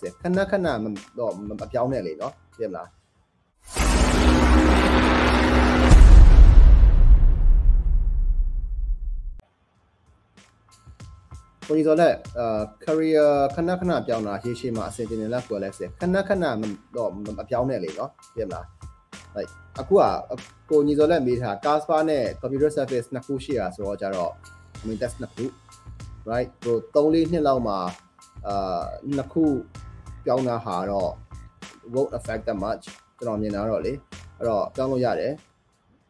ဆက်ခဏခဏတော့မပြောင်းနဲ့လေနော်သိမလားကိုကြီးဆိုလက်အာ career ခဏခဏပြောင်းတာရေးရှိမှအဆင်ပြေနေလားကိုလည်းဆက်ခဏခဏတော့မပြောင်းနဲ့လေနော်သိမလား like အခုကကိုညီစောလက်မေးထား Casper နဲ့ computer service နှစ်ခုရှိတာဆိုတော့ကြတော့ I mean test နှစ်ခု right ဟို3လေးနှစ်လောက်မှာအာနှစ်ခု ပြောင်းတာဟာတော့ won't affect that much ကျွန်တော်မြင်တာတော့လေအဲ့တော့ပြောင်းလို့ရတယ်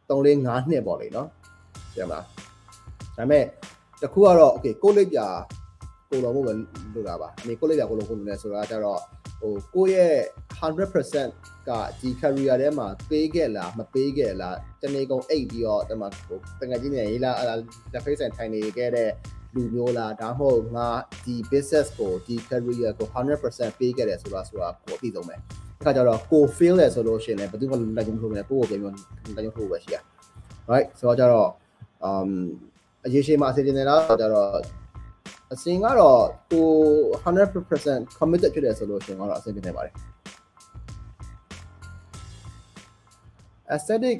3လေး5နှစ်ပေါ့လေနော်ပြန်ပါဒါပေမဲ့တခုကတော့ okay ကိုလိပ်ပြကိုတော်ဖို့ပဲလုပ်တာပါအမေကိုလိပ်ပြကိုလုံးကိုလုံးလဲဆိုတာကြတော့ဟိုကိုရဲ့100%ကဒီ career ထဲမှာပေးခဲ့လားမပေးခဲ့လားတနေ့ကုန်အိတ်ပြီးတော့တမဟိုတကယ်ကြီးနေရေးလားလက်ဖေးဆန်ထိုင်နေခဲ့တဲ့ လူမျိုးလားဒါမှမဟုတ်ငါဒီ business ကိုဒီ career ကို100%ပေးခဲ့တယ်ဆိုတာဆိုတာကိုအပြီးဆုံးပဲအခါကျတော့ကို fail တယ်ဆိုလို့ရှိရင်လည်းဘယ်သူမှလက်ကျုံထိုးမယ်ကိုကိုပြန်ပြန်လက်ကျုံထိုးပဲရှိရ right ဆိုတော့ကျတော့ um အရေးရှိမှအစီအစဉ်တွေလားဆိုတော့အစင်ကတော့ကို100% committed ဖြစ်တယ်ဆိုလို့ရှိရင်ကတော့အဆင်ပြေနေပါတယ် aesthetic